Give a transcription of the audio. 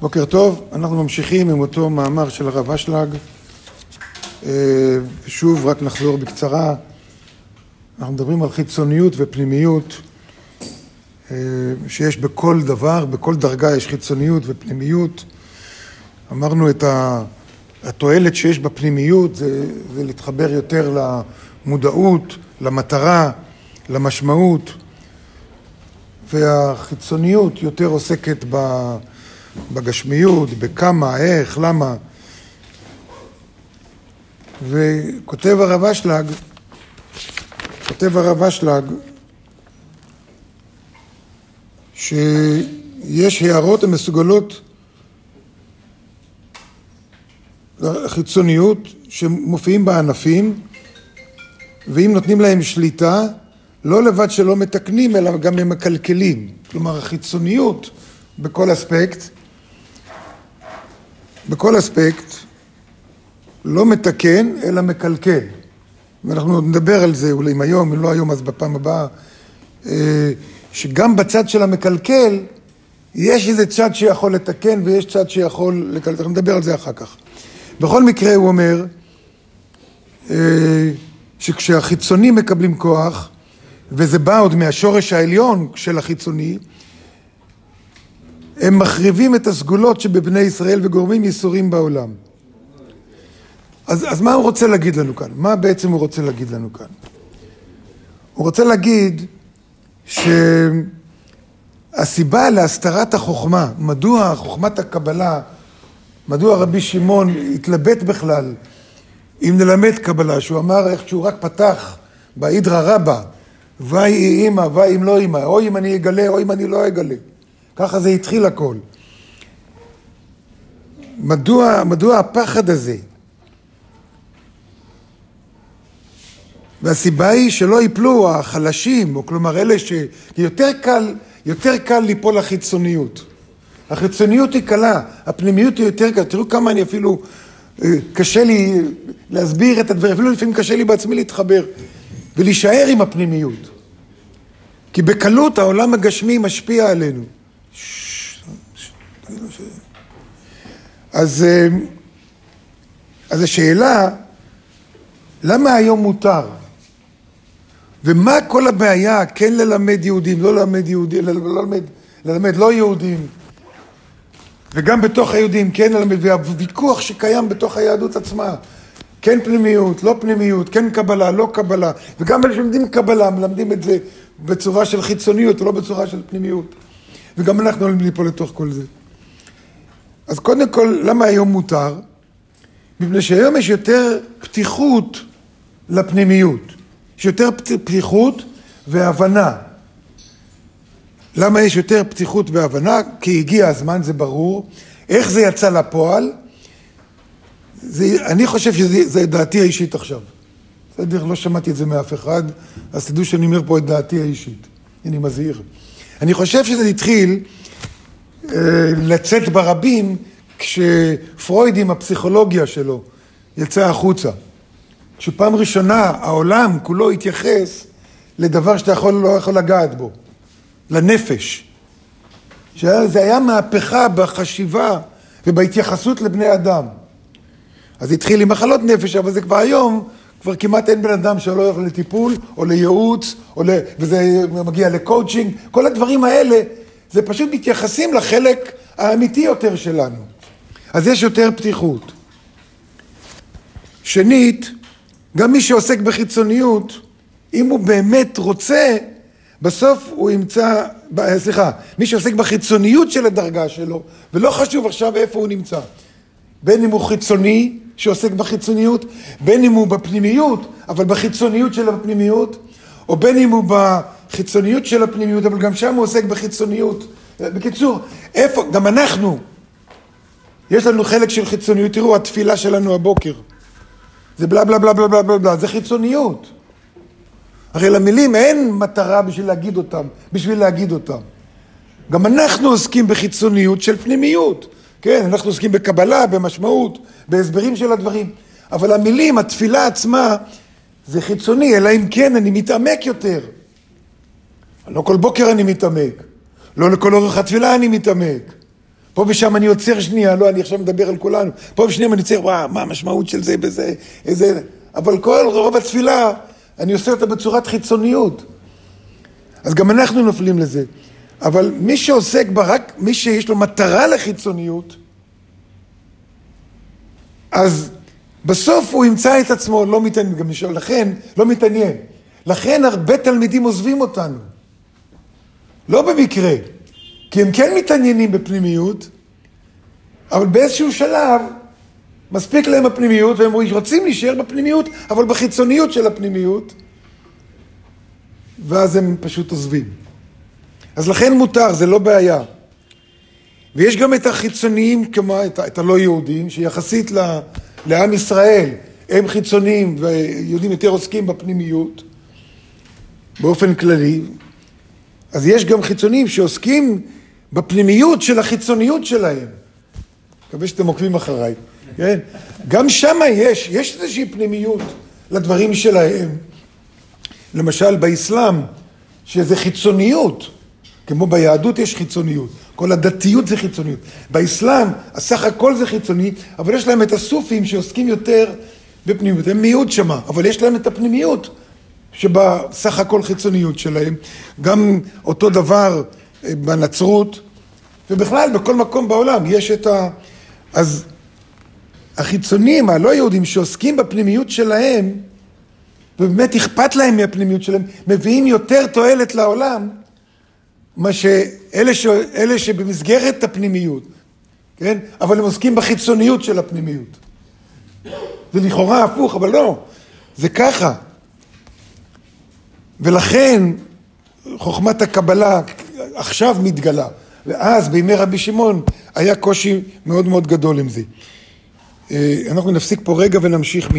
בוקר טוב, אנחנו ממשיכים עם אותו מאמר של הרב אשלג. אה, שוב, רק נחזור בקצרה. אנחנו מדברים על חיצוניות ופנימיות אה, שיש בכל דבר, בכל דרגה יש חיצוניות ופנימיות. אמרנו את התועלת שיש בפנימיות זה, זה להתחבר יותר למודעות, למטרה, למשמעות, והחיצוניות יותר עוסקת בגשמיות, בכמה, איך, למה. וכותב הרב אשלג, כותב הרב אשלג, שיש הערות המסוגלות לחיצוניות שמופיעים בענפים, ואם נותנים להם שליטה, לא לבד שלא מתקנים, אלא גם הם מקלקלים. כלומר, החיצוניות בכל אספקט, בכל אספקט, לא מתקן, אלא מקלקל. ואנחנו נדבר על זה אולי אם היום, אם לא היום אז בפעם הבאה, אה, שגם בצד של המקלקל, יש איזה צד שיכול לתקן ויש צד שיכול לקלקל, אנחנו נדבר על זה אחר כך. בכל מקרה הוא אומר אה, שכשהחיצונים מקבלים כוח, וזה בא עוד מהשורש העליון של החיצוני, הם מחריבים את הסגולות שבבני ישראל וגורמים ייסורים בעולם. אז, אז מה הוא רוצה להגיד לנו כאן? מה בעצם הוא רוצה להגיד לנו כאן? הוא רוצה להגיד שהסיבה להסתרת החוכמה, מדוע חוכמת הקבלה, מדוע רבי שמעון התלבט בכלל אם נלמד קבלה, שהוא אמר איך שהוא רק פתח באידרא רבא, ויהי אימא, ויהי אם לא אימא, או אם אני אגלה או אם אני לא אגלה. ככה זה התחיל הכל. מדוע, מדוע הפחד הזה? והסיבה היא שלא ייפלו החלשים, או כלומר אלה שיותר קל, יותר קל ליפול לחיצוניות. החיצוניות היא קלה, הפנימיות היא יותר קלה. תראו כמה אני אפילו, אה, קשה לי להסביר את הדברים, אפילו לפעמים קשה לי בעצמי להתחבר ולהישאר עם הפנימיות. כי בקלות העולם הגשמי משפיע עלינו. אז, אה, אז השאלה, למה היום מותר? ומה כל הבעיה כן ללמד יהודים, לא ללמד יהודים, ללמד, ללמד לא יהודים, וגם בתוך היהודים כן ללמד, והוויכוח שקיים בתוך היהדות עצמה, כן פנימיות, לא פנימיות, כן קבלה, לא קבלה, וגם אלה שלומדים קבלה מלמדים את זה בצורה של חיצוניות ולא בצורה של פנימיות. וגם אנחנו עלולים ליפול לתוך כל זה. אז קודם כל, למה היום מותר? מפני שהיום יש יותר פתיחות לפנימיות. יש יותר פתיחות והבנה. למה יש יותר פתיחות והבנה? כי הגיע הזמן, זה ברור. איך זה יצא לפועל? זה, אני חושב שזה דעתי האישית עכשיו. בסדר? לא שמעתי את זה מאף אחד, אז תדעו שאני אומר פה את דעתי האישית. אני מזהיר. אני חושב שזה התחיל לצאת ברבים כשפרויד עם הפסיכולוגיה שלו יצא החוצה. כשפעם ראשונה העולם כולו התייחס לדבר שאתה יכול, לא יכול לגעת בו, לנפש. שזה היה מהפכה בחשיבה ובהתייחסות לבני אדם. אז התחיל עם מחלות נפש, אבל זה כבר היום, כבר כמעט אין בן אדם שלא הולך לטיפול, או לייעוץ, או ל... וזה מגיע לקואוצ'ינג, כל הדברים האלה, זה פשוט מתייחסים לחלק האמיתי יותר שלנו. אז יש יותר פתיחות. שנית, גם מי שעוסק בחיצוניות, אם הוא באמת רוצה, בסוף הוא ימצא, סליחה, מי שעוסק בחיצוניות של הדרגה שלו, ולא חשוב עכשיו איפה הוא נמצא. בין אם הוא חיצוני, שעוסק בחיצוניות, בין אם הוא בפנימיות, אבל בחיצוניות של הפנימיות, או בין אם הוא בחיצוניות של הפנימיות, אבל גם שם הוא עוסק בחיצוניות. בקיצור, איפה, גם אנחנו, יש לנו חלק של חיצוניות, תראו, התפילה שלנו הבוקר. זה בלה בלה בלה בלה בלה בלה, זה חיצוניות. הרי למילים אין מטרה בשביל להגיד אותם, בשביל להגיד אותם. גם אנחנו עוסקים בחיצוניות של פנימיות. כן, אנחנו עוסקים בקבלה, במשמעות, בהסברים של הדברים. אבל המילים, התפילה עצמה, זה חיצוני, אלא אם כן אני מתעמק יותר. לא כל בוקר אני מתעמק. לא לכל אורך התפילה אני מתעמק. פה ושם אני עוצר שנייה, לא, אני עכשיו מדבר על כולנו. פה ושנייה אני עוצר, וואו, מה המשמעות של זה בזה, איזה... אבל כל רוב התפילה, אני עושה אותה בצורת חיצוניות. אז גם אנחנו נופלים לזה. אבל מי שעוסק בה, רק מי שיש לו מטרה לחיצוניות, אז בסוף הוא ימצא את עצמו, לא מתעניין, גם לשאול, לכן, לא מתעניין. לכן הרבה תלמידים עוזבים אותנו. לא במקרה, כי הם כן מתעניינים בפנימיות, אבל באיזשהו שלב מספיק להם הפנימיות, והם רוצים להישאר בפנימיות, אבל בחיצוניות של הפנימיות, ואז הם פשוט עוזבים. אז לכן מותר, זה לא בעיה. ויש גם את החיצוניים, כמו את, את הלא יהודים, שיחסית ל, לעם ישראל, הם חיצוניים ויהודים יותר עוסקים בפנימיות, באופן כללי. אז יש גם חיצוניים שעוסקים בפנימיות של החיצוניות שלהם. מקווה שאתם עוקבים אחריי, כן? גם שם יש, יש איזושהי פנימיות לדברים שלהם. למשל באסלאם, שזה חיצוניות, כמו ביהדות יש חיצוניות, כל הדתיות זה חיצוניות. באסלאם, הסך הכל זה חיצוני, אבל יש להם את הסופים שעוסקים יותר בפנימיות. הם מיעוט שמה, אבל יש להם את הפנימיות שבסך הכל חיצוניות שלהם. גם אותו דבר אה, בנצרות, ובכלל בכל מקום בעולם יש את ה... אז החיצונים, הלא יהודים, שעוסקים בפנימיות שלהם, ובאמת אכפת להם מהפנימיות שלהם, מביאים יותר תועלת לעולם, מה שאלה ש... שבמסגרת הפנימיות, כן? אבל הם עוסקים בחיצוניות של הפנימיות. זה לכאורה הפוך, אבל לא, זה ככה. ולכן חוכמת הקבלה עכשיו מתגלה, ואז בימי רבי שמעון היה קושי מאוד מאוד גדול עם זה. אה, אנחנו נפסיק פה רגע ונמשיך